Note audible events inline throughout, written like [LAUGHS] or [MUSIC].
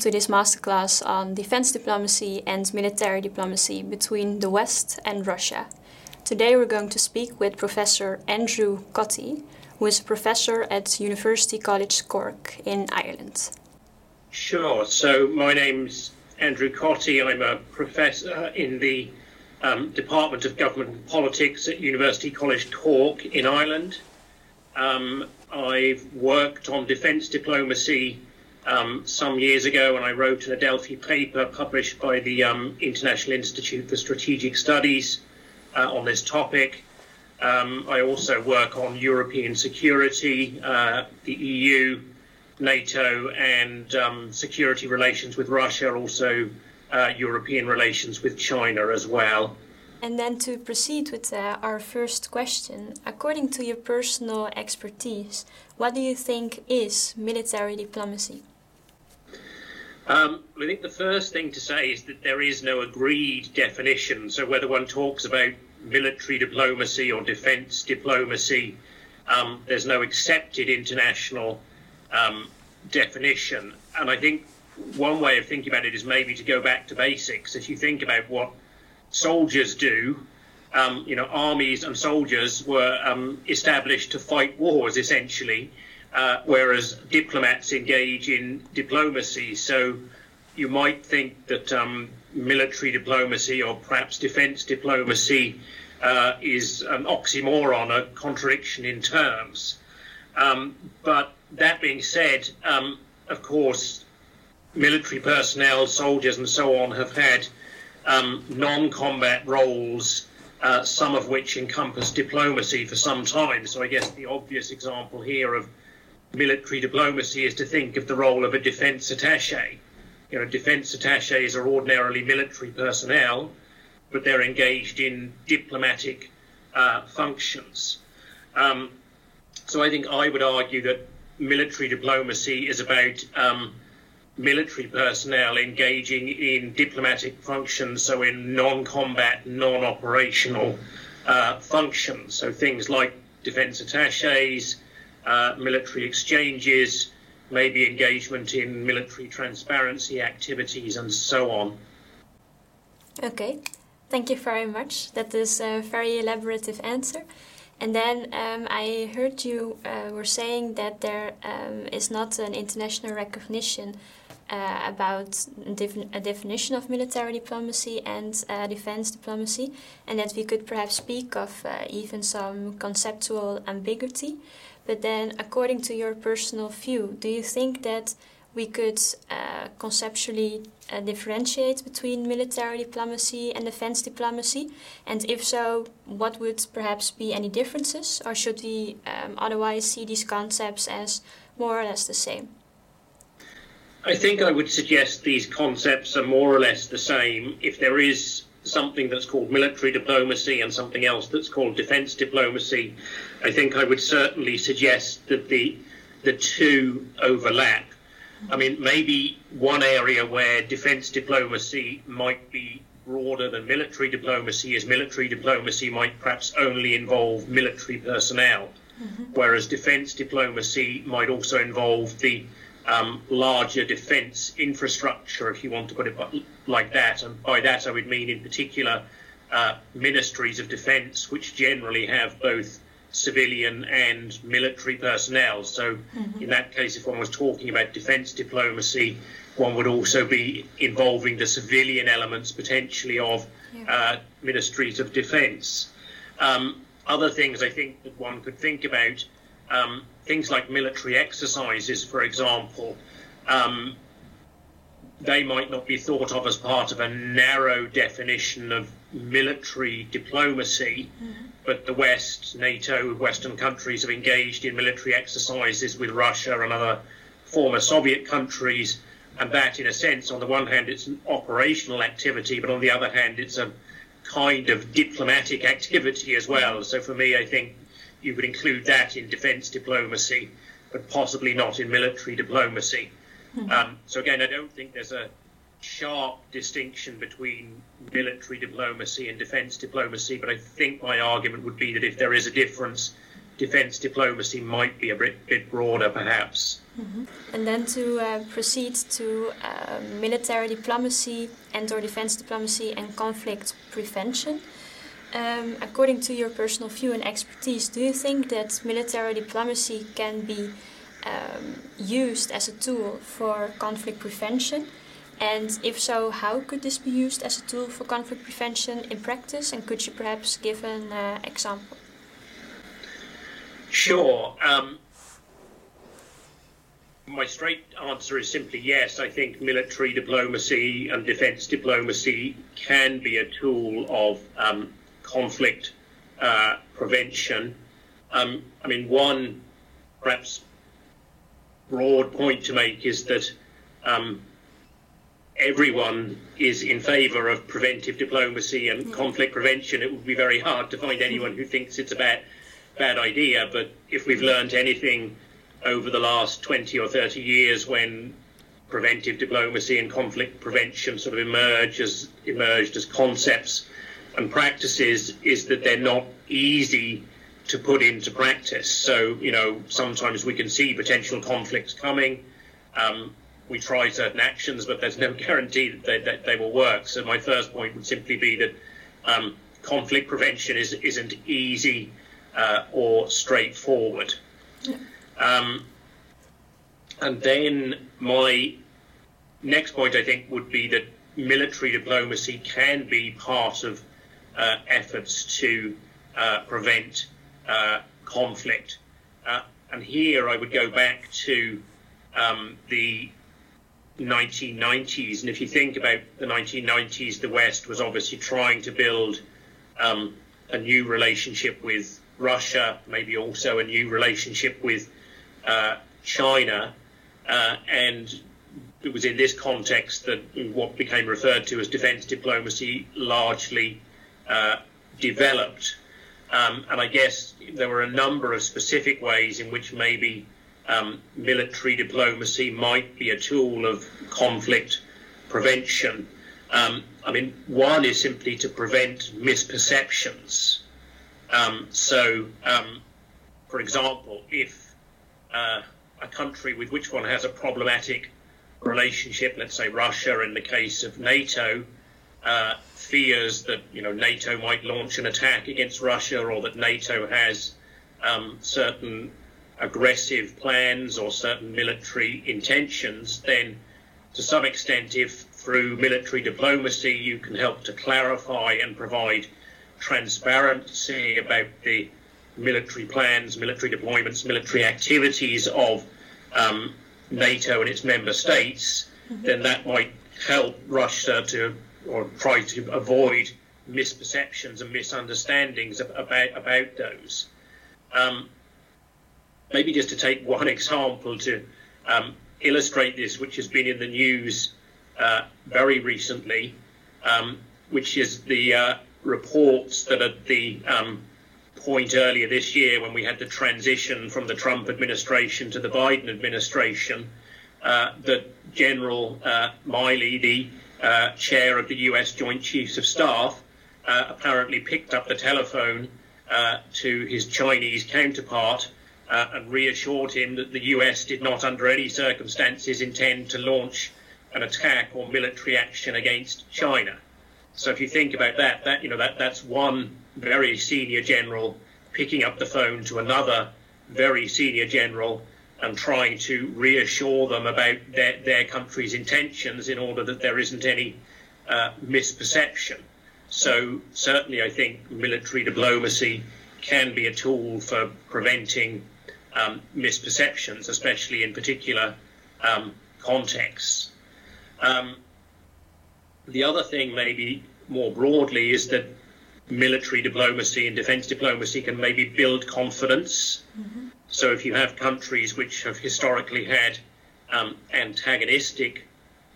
to this masterclass on defense diplomacy and military diplomacy between the West and Russia. Today we're going to speak with Professor Andrew Cottey, who is a professor at University College Cork in Ireland. Sure. So my name's Andrew Cottey. I'm a professor in the um, Department of Government and Politics at University College Cork in Ireland. Um, I've worked on defence diplomacy um, some years ago, when I wrote an Adelphi paper published by the um, International Institute for Strategic Studies uh, on this topic. Um, I also work on European security, uh, the EU, NATO, and um, security relations with Russia, also uh, European relations with China as well. And then to proceed with uh, our first question, according to your personal expertise, what do you think is military diplomacy? Um, I think the first thing to say is that there is no agreed definition. So whether one talks about military diplomacy or defence diplomacy, um, there's no accepted international um, definition. And I think one way of thinking about it is maybe to go back to basics. If you think about what soldiers do. Um, you know, armies and soldiers were um, established to fight wars essentially, uh, whereas diplomats engage in diplomacy. So you might think that um, military diplomacy or perhaps defense diplomacy uh, is an oxymoron, a contradiction in terms. Um, but that being said, um, of course, military personnel, soldiers, and so on have had um, non-combat roles, uh, some of which encompass diplomacy for some time. So I guess the obvious example here of military diplomacy is to think of the role of a defence attaché. You know, defence attachés are ordinarily military personnel, but they're engaged in diplomatic uh, functions. Um, so I think I would argue that military diplomacy is about um, military personnel engaging in diplomatic functions, so in non combat, non operational uh, functions. So things like defense attaches, uh, military exchanges, maybe engagement in military transparency activities, and so on. Okay, thank you very much. That is a very elaborative answer. And then um, I heard you uh, were saying that there um, is not an international recognition uh, about a definition of military diplomacy and uh, defense diplomacy, and that we could perhaps speak of uh, even some conceptual ambiguity. But then, according to your personal view, do you think that we could uh, conceptually uh, differentiate between military diplomacy and defense diplomacy? And if so, what would perhaps be any differences, or should we um, otherwise see these concepts as more or less the same? I think I would suggest these concepts are more or less the same. If there is something that's called military diplomacy and something else that's called defense diplomacy, I think I would certainly suggest that the the two overlap. I mean, maybe one area where defense diplomacy might be broader than military diplomacy is military diplomacy might perhaps only involve military personnel, mm-hmm. whereas defense diplomacy might also involve the um, larger defence infrastructure, if you want to put it like that. And by that, I would mean, in particular, uh, ministries of defence, which generally have both civilian and military personnel. So, mm-hmm. in that case, if one was talking about defence diplomacy, one would also be involving the civilian elements potentially of yeah. uh, ministries of defence. Um, other things I think that one could think about um, things like military exercises, for example, um, they might not be thought of as part of a narrow definition of military diplomacy, mm-hmm. but the West, NATO, Western countries have engaged in military exercises with Russia and other former Soviet countries. And that, in a sense, on the one hand, it's an operational activity, but on the other hand, it's a kind of diplomatic activity as well. So for me, I think you would include that in defence diplomacy, but possibly not in military diplomacy. Mm-hmm. Um, so again, I don't think there's a sharp distinction between military diplomacy and defence diplomacy, but I think my argument would be that if there is a difference, defence diplomacy might be a bit, bit broader, perhaps. Mm-hmm. And then to uh, proceed to uh, military diplomacy and or defense diplomacy and conflict prevention. Um, according to your personal view and expertise, do you think that military diplomacy can be um, used as a tool for conflict prevention? And if so, how could this be used as a tool for conflict prevention in practice? And could you perhaps give an uh, example? Sure. Um, my straight answer is simply yes. I think military diplomacy and defence diplomacy can be a tool of um, conflict uh, prevention. Um, I mean, one perhaps broad point to make is that um, everyone is in favour of preventive diplomacy and mm. conflict prevention. It would be very hard to find anyone who thinks it's a bad, bad idea. But if we've learned anything over the last 20 or 30 years when preventive diplomacy and conflict prevention sort of emerge as, emerged as concepts and practices is that they're not easy to put into practice. So, you know, sometimes we can see potential conflicts coming. Um, we try certain actions, but there's no [LAUGHS] guarantee that they, that they will work. So, my first point would simply be that um, conflict prevention is, isn't easy uh, or straightforward. Um, and then my next point, I think, would be that military diplomacy can be part of efforts to uh, prevent uh, conflict. Uh, and here I would go back to um, the 1990s. And if you think about the 1990s, the West was obviously trying to build um, a new relationship with Russia, maybe also a new relationship with uh, China. Uh, and it was in this context that what became referred to as defense diplomacy largely uh, developed. Um, and I guess there were a number of specific ways in which maybe um, military diplomacy might be a tool of conflict prevention. Um, I mean, one is simply to prevent misperceptions. Um, so, um, for example, if uh, a country with which one has a problematic relationship, let's say Russia in the case of NATO, uh, fears that you know NATO might launch an attack against Russia or that NATO has um, certain aggressive plans or certain military intentions, then to some extent, if through military diplomacy you can help to clarify and provide transparency about the military plans, military deployments, military activities of um, NATO and its member states, mm-hmm. then that might help Russia to or try to avoid misperceptions and misunderstandings about about those. Um, maybe just to take one [LAUGHS] example to um, illustrate this, which has been in the news uh, very recently, um, which is the uh, reports that at the um, point earlier this year when we had the transition from the Trump administration to the Biden administration, uh, that General uh, Milley, the uh, chair of the US Joint Chiefs of Staff, uh, apparently picked up the telephone uh, to his Chinese counterpart uh, and reassured him that the US did not, under any circumstances, intend to launch an attack or military action against China. So if you think about that, that you know that that's one very senior general picking up the phone to another very senior general and trying to reassure them about their, their country's intentions in order that there isn't any uh, misperception. So, certainly, I think military diplomacy can be a tool for preventing um, misperceptions, especially in particular um, contexts. Um, the other thing, maybe more broadly, is that military diplomacy and defense diplomacy can maybe build confidence. Mm-hmm. So if you have countries which have historically had um, antagonistic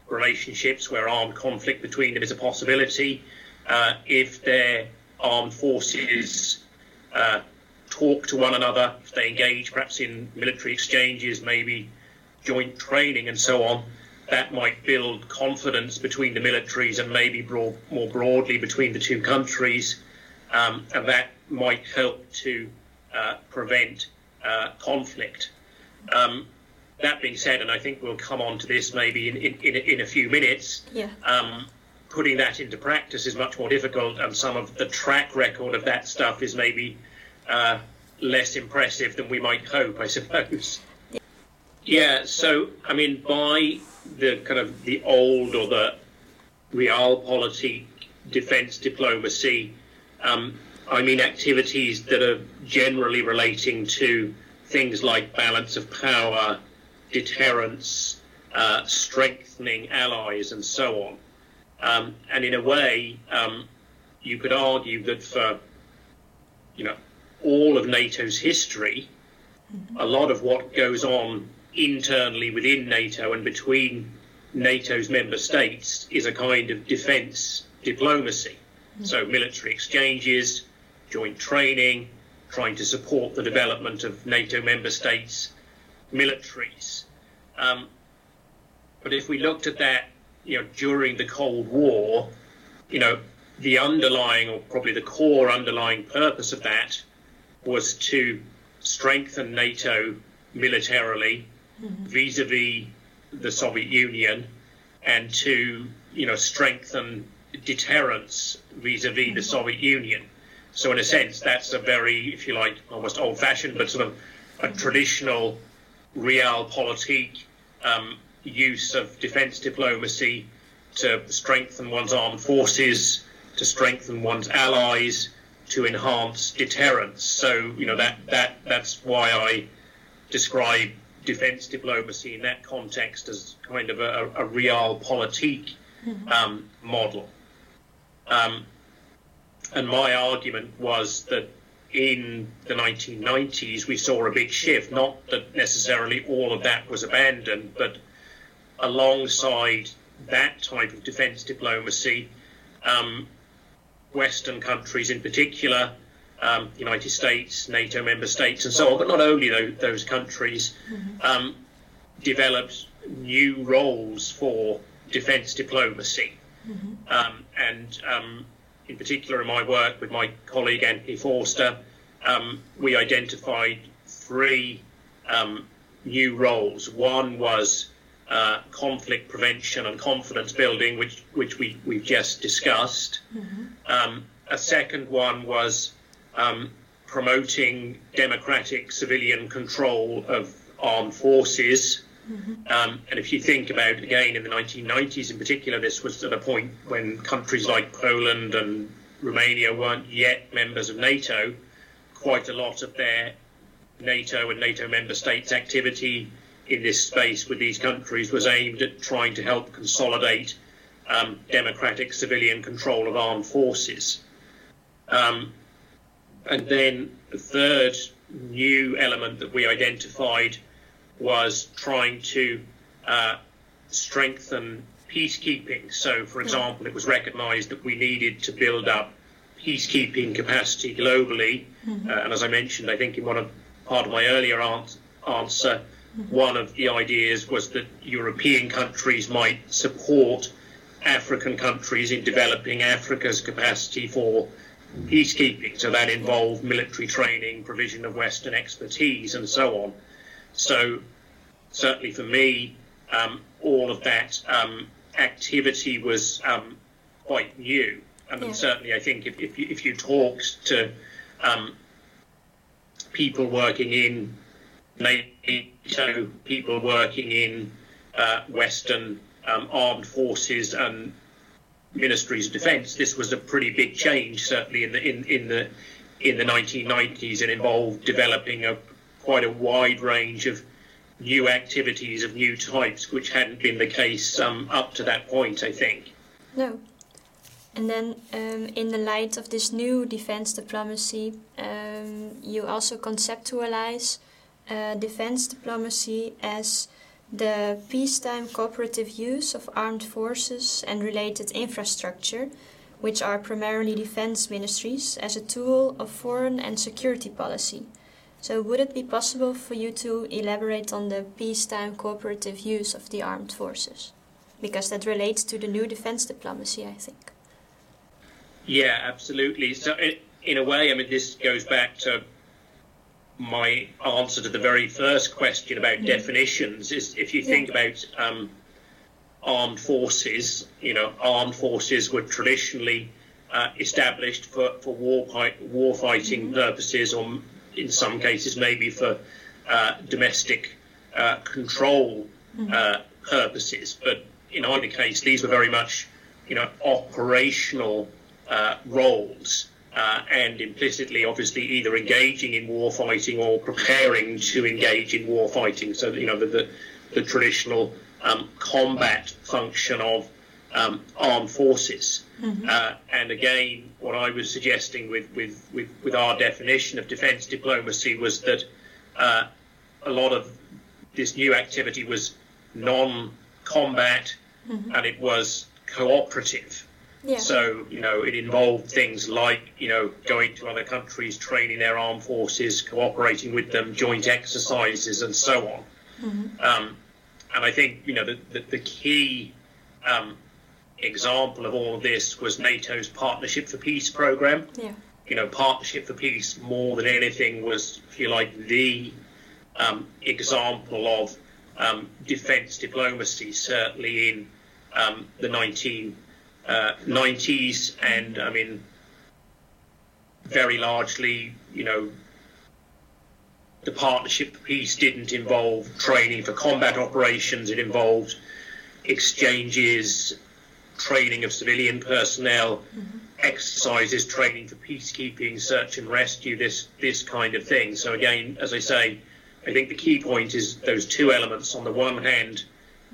relationships where armed conflict between them is a possibility, uh, if their armed forces uh, talk to one another, if they engage perhaps in military exchanges, maybe joint training and so on, that might build confidence between the militaries and maybe broad, more broadly between the two countries, um, and that might help to uh, prevent uh, conflict. Um, that being said, and I think we'll come on to this maybe in, in, in, a, in a few minutes, yeah. um, putting that into practice is much more difficult, and some of the track record of that stuff is maybe uh, less impressive than we might hope, I [LAUGHS] suppose. Yeah. yeah, so, I mean, by the kind of the old or the realpolitik defence diplomacy, um, I mean activities that are generally relating to things like balance of power, deterrence, uh, strengthening allies, and so on. Um, and in a way, um, you could argue that for you know all of NATO's history, mm-hmm. a lot of what goes on internally within NATO and between NATO's member states is a kind of defence diplomacy. Mm-hmm. So military exchanges, joint training, trying to support the development of NATO member states' militaries. Um, but if we looked at that, you know, during the Cold War, you know, the underlying, or probably the core underlying purpose of that was to strengthen NATO militarily mm-hmm. vis-a-vis the Soviet Union and to, you know, strengthen deterrence vis-a-vis mm-hmm. the Soviet Union. So in a sense, that's a very, if you like, almost old-fashioned, but sort of a traditional realpolitik um, use of defence diplomacy to strengthen one's armed forces, to strengthen one's allies, to enhance deterrence. So you know that that that's why I describe defence diplomacy in that context as kind of a, a realpolitik mm-hmm. um, model. Um, and my argument was that in the 1990s we saw a big shift. Not that necessarily all of that was abandoned, but alongside that type of defence diplomacy, um, Western countries in particular, um, United States, NATO member states, and so on, but not only those, those countries, mm-hmm. um, developed new roles for defence diplomacy. Mm-hmm. Um, and um, in particular, in my work with my colleague Anthony Forster, um, we identified three um, new roles. One was uh, conflict prevention and confidence building, which which we we've just discussed. Mm-hmm. Um, a second one was um, promoting democratic civilian control of armed forces. Mm-hmm. Um, and if you think about again in the 1990s in particular, this was at a point when countries like Poland and Romania weren't yet members of NATO. Quite a lot of their NATO and NATO member states' activity in this space with these countries was aimed at trying to help consolidate um, democratic civilian control of armed forces. Um, and then the third new element that we identified was trying to uh, strengthen peacekeeping. So, for example, it was recognized that we needed to build up peacekeeping capacity globally. Mm-hmm. Uh, and as I mentioned, I think in one of part of my earlier answer, one of the ideas was that European countries might support African countries in developing Africa's capacity for peacekeeping. So that involved military training, provision of Western expertise, and so on. So, certainly for me, um, all of that um, activity was um, quite new. I mean, yeah. certainly, I think if, if, you, if you talked to um, people working in NATO, people working in uh, Western um, armed forces and ministries of defence. This was a pretty big change, certainly in the in, in the in the 1990s, and involved developing a quite a wide range of new activities of new types, which hadn't been the case um, up to that point. I think. No. And then, um, in the light of this new defense diplomacy, um, you also conceptualize uh, defense diplomacy as the peacetime cooperative use of armed forces and related infrastructure, which are primarily defense ministries, as a tool of foreign and security policy. So, would it be possible for you to elaborate on the peacetime cooperative use of the armed forces? Because that relates to the new defense diplomacy, I think. Yeah, absolutely. So, in a way, I mean, this goes back to my answer to the very first question about mm. definitions is if you think yeah. about um, armed forces, you know, armed forces were traditionally uh, established for, for war, war fighting mm-hmm. purposes, or in some cases maybe for uh, domestic uh, control mm-hmm. uh, purposes. But in either case, these were very much, you know, operational uh, roles. Uh, and implicitly, obviously, either engaging in war fighting or preparing to engage in war fighting. So, you know, the, the, the traditional um, combat function of um, armed forces. Mm-hmm. Uh, and again, what I was suggesting with, with, with, with our definition of defence diplomacy was that uh, a lot of this new activity was non combat mm-hmm. and it was cooperative. Yeah. So, you know, it involved things like, you know, going to other countries, training their armed forces, cooperating with them, joint exercises, and so on. Mm-hmm. Um, and I think, you know, the, the, the key um, example of all of this was NATO's Partnership for Peace program. Yeah. You know, Partnership for Peace, more than anything, was, if you like, the um, example of um, defence diplomacy, certainly in um, the 19 uh, 90s, and I mean, very largely, you know, the partnership piece didn't involve training for combat operations. It involved exchanges, training of civilian personnel, mm-hmm. exercises, training for peacekeeping, search and rescue, this this kind of thing. So again, as I say, I think the key point is those two elements. On the one hand,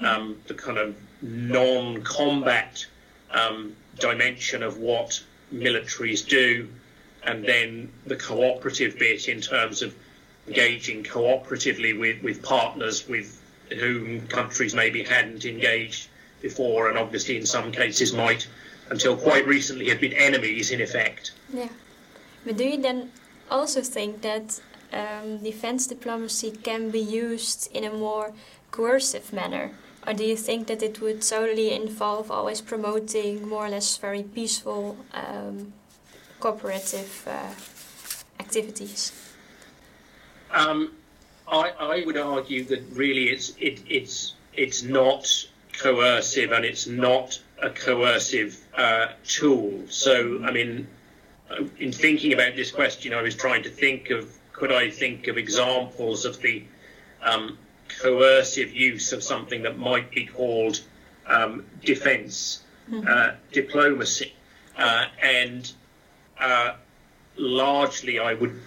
um, the kind of non-combat um, dimension of what militaries do, and then the cooperative bit in terms of engaging cooperatively with, with partners with whom countries maybe hadn't engaged before, and obviously in some cases might until quite recently had been enemies in effect. Yeah. But do you then also think that um, defense diplomacy can be used in a more coercive manner? Or do you think that it would solely involve always promoting more or less very peaceful um, cooperative uh, activities? Um, I, I, would argue that really it's it, it's it's not coercive and it's not a coercive uh, tool. So I mean, in thinking about this question, I was trying to think of could I think of examples of the um, coercive use of something that might be called um, defense mm-hmm. uh, diplomacy. Uh, and uh, largely, I would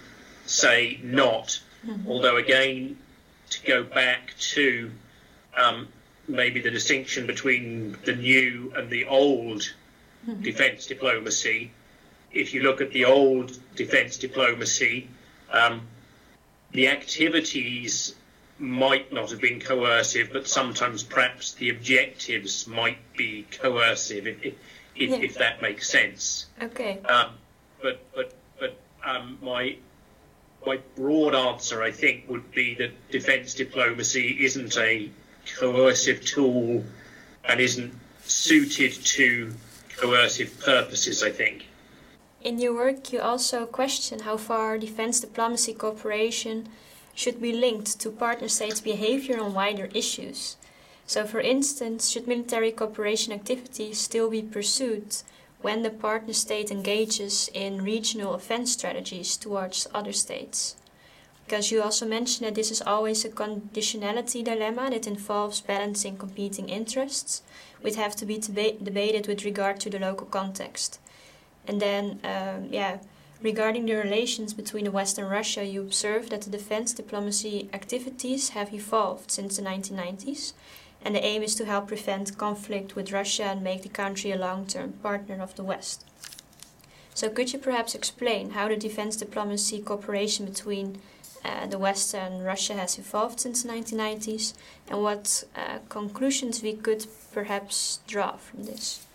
say not. Mm-hmm. Although, again, to go back to um, maybe the distinction between the new and the old mm-hmm. [LAUGHS] defense diplomacy, if you look at the old defense diplomacy, um, the activities might not have been coercive, but sometimes perhaps the objectives might be coercive, if, if, yeah. if that makes sense. Okay. Um, but but but um, my my broad answer, I think, would be that defence diplomacy isn't a coercive tool and isn't suited to coercive purposes. I think. In your work, you also question how far defence diplomacy cooperation should be linked to partner states' behavior on wider issues. So, for instance, should military cooperation activities still be pursued when the partner state engages in regional offense strategies towards other states? Because you also mentioned that this is always a conditionality dilemma that involves balancing competing interests, which have to be deba- debated with regard to the local context. And then, um, yeah, Regarding the relations between the West and Russia, you observe that the defense diplomacy activities have evolved since the 1990s, and the aim is to help prevent conflict with Russia and make the country a long term partner of the West. So, could you perhaps explain how the defense diplomacy cooperation between uh, the West and Russia has evolved since the 1990s, and what uh, conclusions we could perhaps draw from this?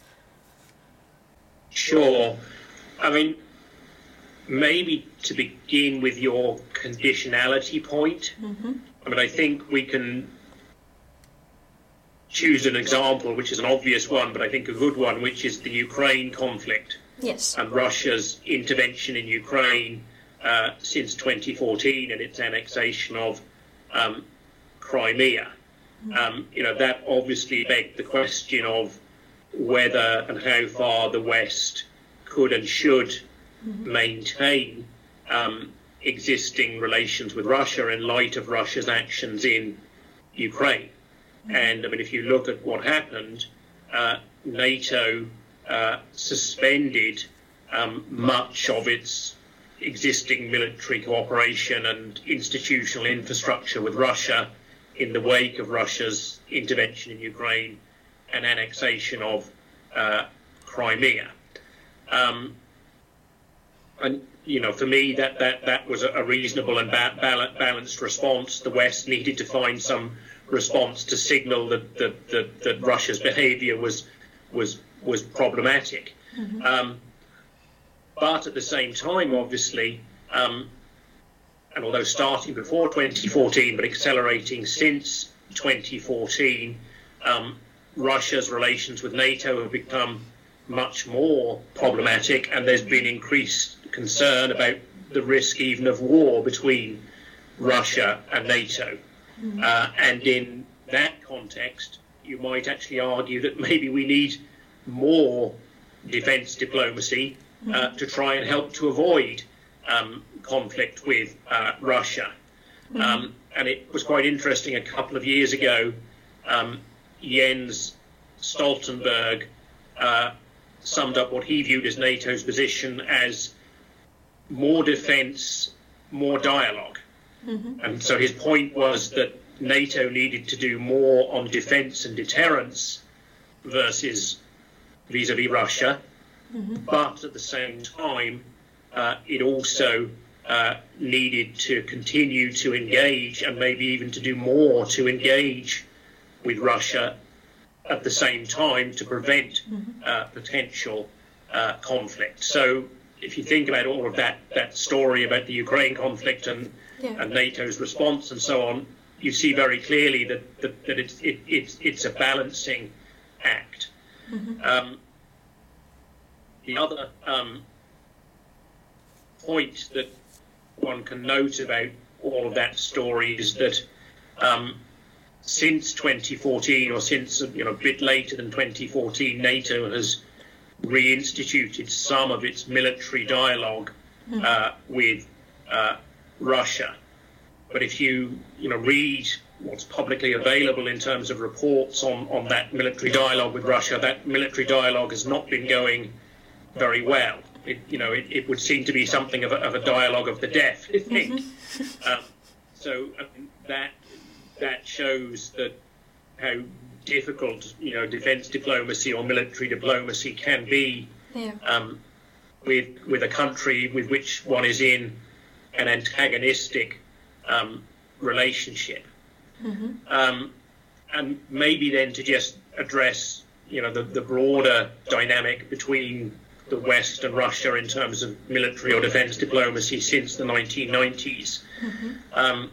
Sure. I mean, maybe to begin with your conditionality point, mm-hmm. I mean, I think we can choose an example, which is an obvious one, but I think a good one, which is the Ukraine conflict. Yes. And Russia's intervention in Ukraine uh, since 2014 and its annexation of um, Crimea. Um, you know, that obviously begged the question of whether and how far the West could and should maintain um, existing relations with Russia in light of Russia's actions in Ukraine. And I mean, if you look at what happened, uh, NATO uh, suspended um, much of its existing military cooperation and institutional infrastructure with Russia in the wake of Russia's intervention in Ukraine and annexation of uh, Crimea. Um, and you know, for me, that that that was a reasonable and ba- balanced response. The West needed to find some response to signal that that, that, that Russia's behaviour was was was problematic. Mm-hmm. Um, but at the same time, obviously, um, and although starting before 2014 but accelerating since 2014, um, Russia's relations with NATO have become much more problematic, and there's been increased concern about the risk even of war between Russia and NATO. Mm-hmm. Uh, and in that context, you might actually argue that maybe we need more defence diplomacy uh, to try and help to avoid um, conflict with uh, Russia. Mm-hmm. Um, and it was quite interesting a couple of years ago, um, Jens Stoltenberg uh, summed up what he viewed as NATO's position as more defence, more dialog mm-hmm. And so his point was that NATO needed to do more on defence and deterrence versus vis a vis Russia. Mm-hmm. But at the same time, uh, it also uh, needed to continue to engage and maybe even to do more to engage with Russia at the same time to prevent uh, potential uh, conflict. So if you think about all of that that story about the Ukraine conflict and yeah. and NATO's response and so on, you see very clearly that that, that it's it, it's it's a balancing act. Mm-hmm. Um, the other um, point that one can note about all of that story is that um, since 2014, or since you know a bit later than 2014, NATO has reinstituted some of its military dialogue hmm. uh, with uh, Russia. But if you you know read what's publicly available in terms of reports on, on that military dialogue with Russia, that military dialogue has not been going very well. It, you know, it, it would seem to be something of a, of a dialogue of the deaf, I think. Mm-hmm. um, so I mean, that that shows that how difficult, you know, defence diplomacy or military diplomacy can be yeah. um, with with a country with which one is in an antagonistic um, relationship. Mm-hmm. Um, and maybe then to just address, you know, the, the broader dynamic between the West and Russia in terms of military or defence diplomacy since the 1990s. Mm-hmm. Um,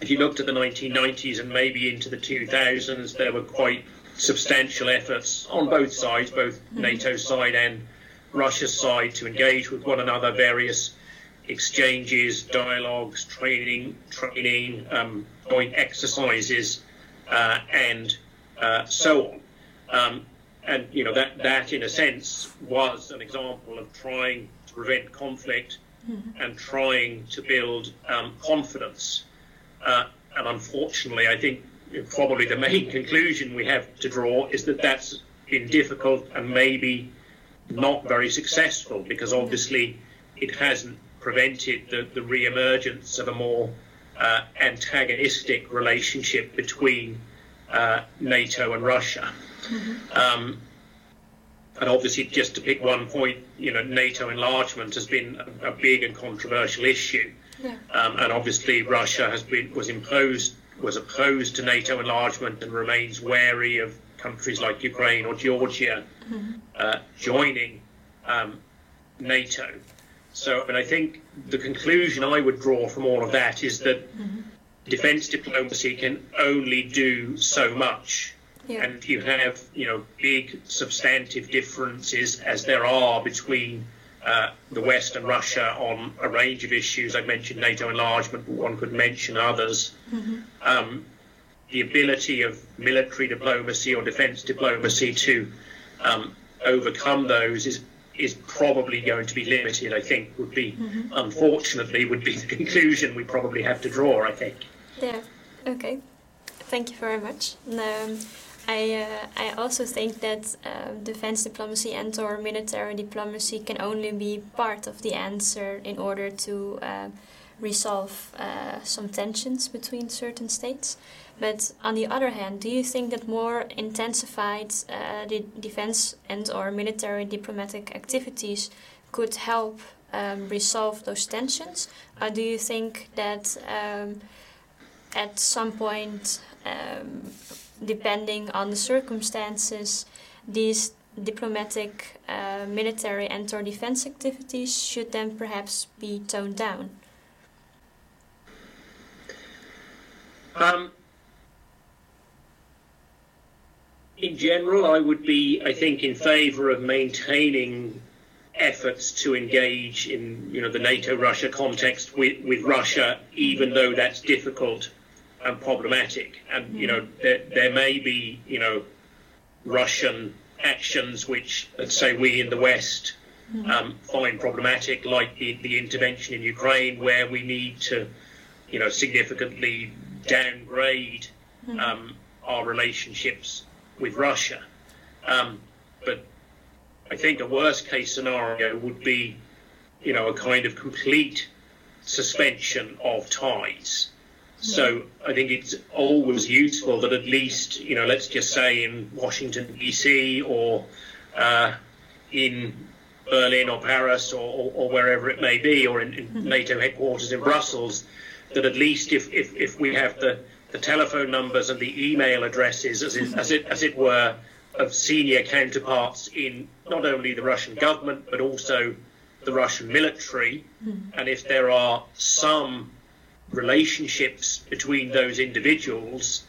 if you looked at the 1990s and maybe into the 2000s, there were quite substantial efforts on both sides, both mm-hmm. NATO's side and Russia's side, to engage with one another, various exchanges, dialogues, training, training, um, joint exercises, uh, and uh, so on. Um, and you know that that in a sense was an example of trying to prevent conflict mm-hmm. and trying to build um, confidence uh, and unfortunately, I think probably the main conclusion we have to draw is that that's been difficult and maybe not very successful because obviously it hasn't prevented the, the re-emergence of a more uh, antagonistic relationship between uh, NATO and Russia. Mm-hmm. Um, and obviously, just to pick one point, you know, NATO enlargement has been a, a big and controversial issue. Yeah. Um, and obviously, Russia has been was imposed was opposed to NATO enlargement and remains wary of countries like Ukraine or Georgia mm-hmm. uh, joining um, NATO. So, and I think the conclusion I would draw from all of that is that mm-hmm. Defence diplomacy can only do so much. Yeah. And you have, you know, big substantive differences as there are between uh, the West and Russia on a range of issues. I mentioned NATO enlargement, but one could mention others. Mm-hmm. Um, the ability of military diplomacy or defence diplomacy to um, overcome those is is probably going to be limited. I think would be mm-hmm. unfortunately would be the [LAUGHS] conclusion we probably have to draw. I think. Yeah. Okay. Thank you very much. Um, I uh, I also think that uh, defense diplomacy and or military diplomacy can only be part of the answer in order to uh, resolve some tensions between certain states. But on the other hand, do you think that more intensified uh, de defense and or military diplomatic activities could help um, resolve those tensions? Or do you think that um, at some point um, depending on the circumstances, these diplomatic, uh, military, and or defense activities should then perhaps be toned down? Um, in general, I would be, I think, in favour of maintaining efforts to engage in, you know, the NATO-Russia context with, with Russia, even though that's difficult and problematic. And you know, there, there may be you know Russian actions which, let's say, we in the West um, find problematic, like the, the intervention in Ukraine, where we need to, you know, significantly downgrade um, our relationships with Russia. Um, but I think a worst case scenario would be, you know, a kind of complete suspension of ties. So I think it's always useful that at least, you know, let's just say in Washington, D.C. or uh, in Berlin or Paris or, or, or, wherever it may be, or in, in, mm-hmm. NATO headquarters in Brussels, that at least if, if, if we have the, the telephone numbers and the email addresses, as it, as it, as it were, of senior counterparts in not only the Russian government but also the Russian military, mm-hmm. and if there are some relationships between those individuals,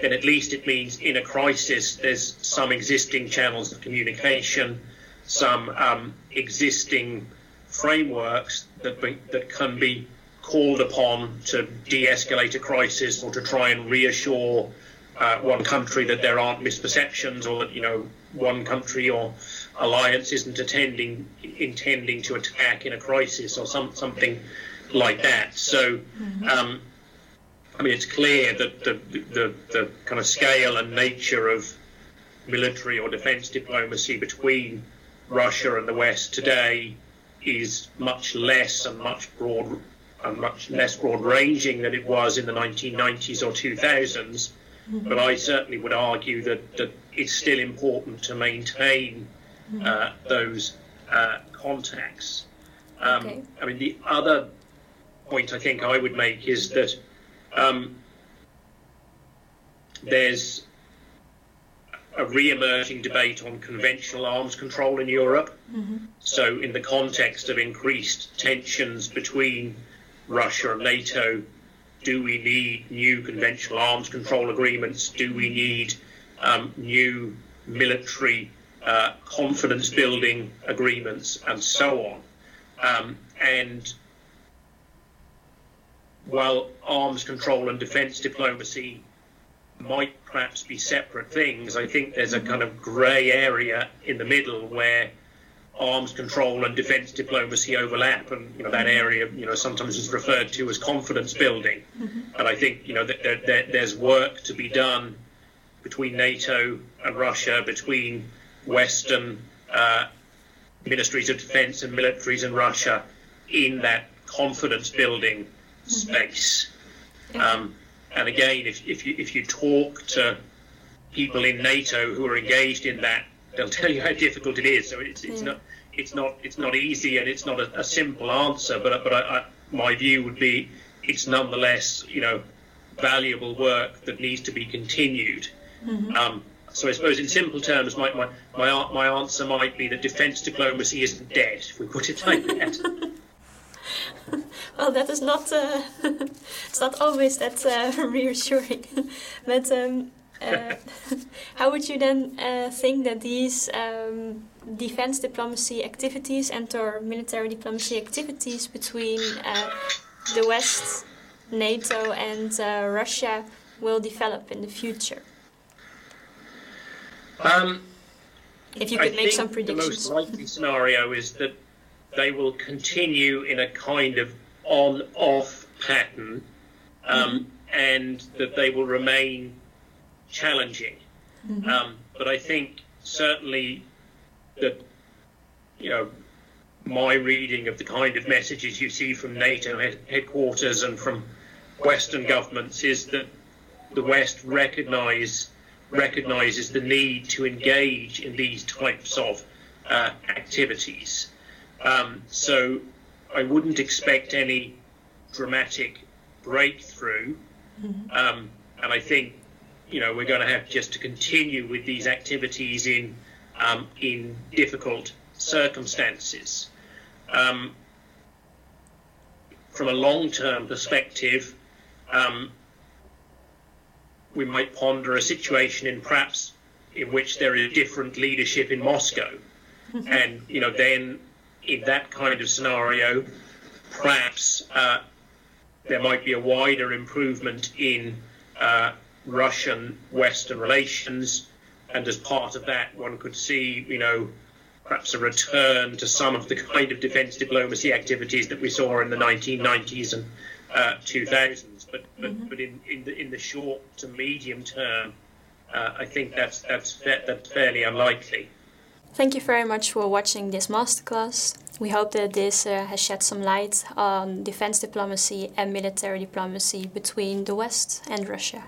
then at least it means in a crisis. There's some existing channels of communication, some um, existing frameworks that, be, that can be called upon to de-escalate a crisis or to try and reassure uh, one country that there aren't misperceptions or that you know one country or alliance isn't attending intending to attack in a crisis or some something like that. So, mm-hmm. um, I mean, it's clear that the, the, the kind of scale and nature of military or defense diplomacy between Russia and the West today is much less and much broad and much less broad ranging than it was in the 1990s or 2000s. Mm-hmm. But I certainly would argue that, that it's still important to maintain mm-hmm. uh, those uh, contacts. Um, okay. I mean, the other point I think I would make is that um, there's a re-emerging debate on conventional arms control in Europe. Mm-hmm. So, in the context of increased tensions between Russia and NATO, do we need new conventional arms control agreements? Do we need um, new military uh, confidence building agreements, and so on? Um, and while arms control and defence diplomacy might perhaps be separate things, I think there's a kind of grey area in the middle where arms control and defence diplomacy overlap, and you know that area, you know, sometimes is referred to as confidence building. Mm-hmm. And I think you know that there, there, there's work to be done between NATO and Russia, between Western uh, ministries of defence and militaries in Russia, in that confidence building space. Um, and again, if, if, you, if you talk to people in NATO who are engaged in that, they'll tell you how difficult it is. So it's, it's not it's not it's not easy and it's not a, a simple answer. But but I, I, my view would be it's nonetheless you know valuable work that needs to be continued. Mm-hmm. Um, so I suppose in simple terms, my, my, my, my answer might be that defence diplomacy isn't dead, if we put it like that. [LAUGHS] well, that is not. Uh, [LAUGHS] it's not always that uh, [LAUGHS] reassuring. [LAUGHS] but um, uh, how would you then uh, think that these um, defense diplomacy activities and or military diplomacy activities between uh, the West, NATO, and uh, Russia will develop in the future? Um, if you could I make some predictions. The most likely scenario is that they will continue in a kind of on-off pattern, um, mm-hmm. and that they will remain challenging. Mm-hmm. Um, but I think certainly that you know my reading of the kind of messages you see from NATO headquarters and from Western governments is that the West recognise recognises the need to engage in these types of uh, activities. Um, so I wouldn't expect any dramatic breakthrough. Mm-hmm. Um, and I think, you know, we're going to have just to continue with these activities in um, in difficult circumstances. Um, from a long-term perspective, um, we might ponder a situation in perhaps in which there is different leadership in Moscow, mm-hmm. and you know then in that kind of scenario, perhaps uh, there might be a wider improvement in uh, Russian Western relations, and as part of that, one could see, you know, perhaps a return to some of the kind of defence diplomacy activities that we saw in the 1990s and uh, 2000s. But but, mm-hmm. but in, in the in the short to medium term, uh, I think that's that's fa- that's fairly unlikely. Thank you very much for watching this masterclass. We hope that this uh, has shed some light on defense diplomacy and military diplomacy between the West and Russia.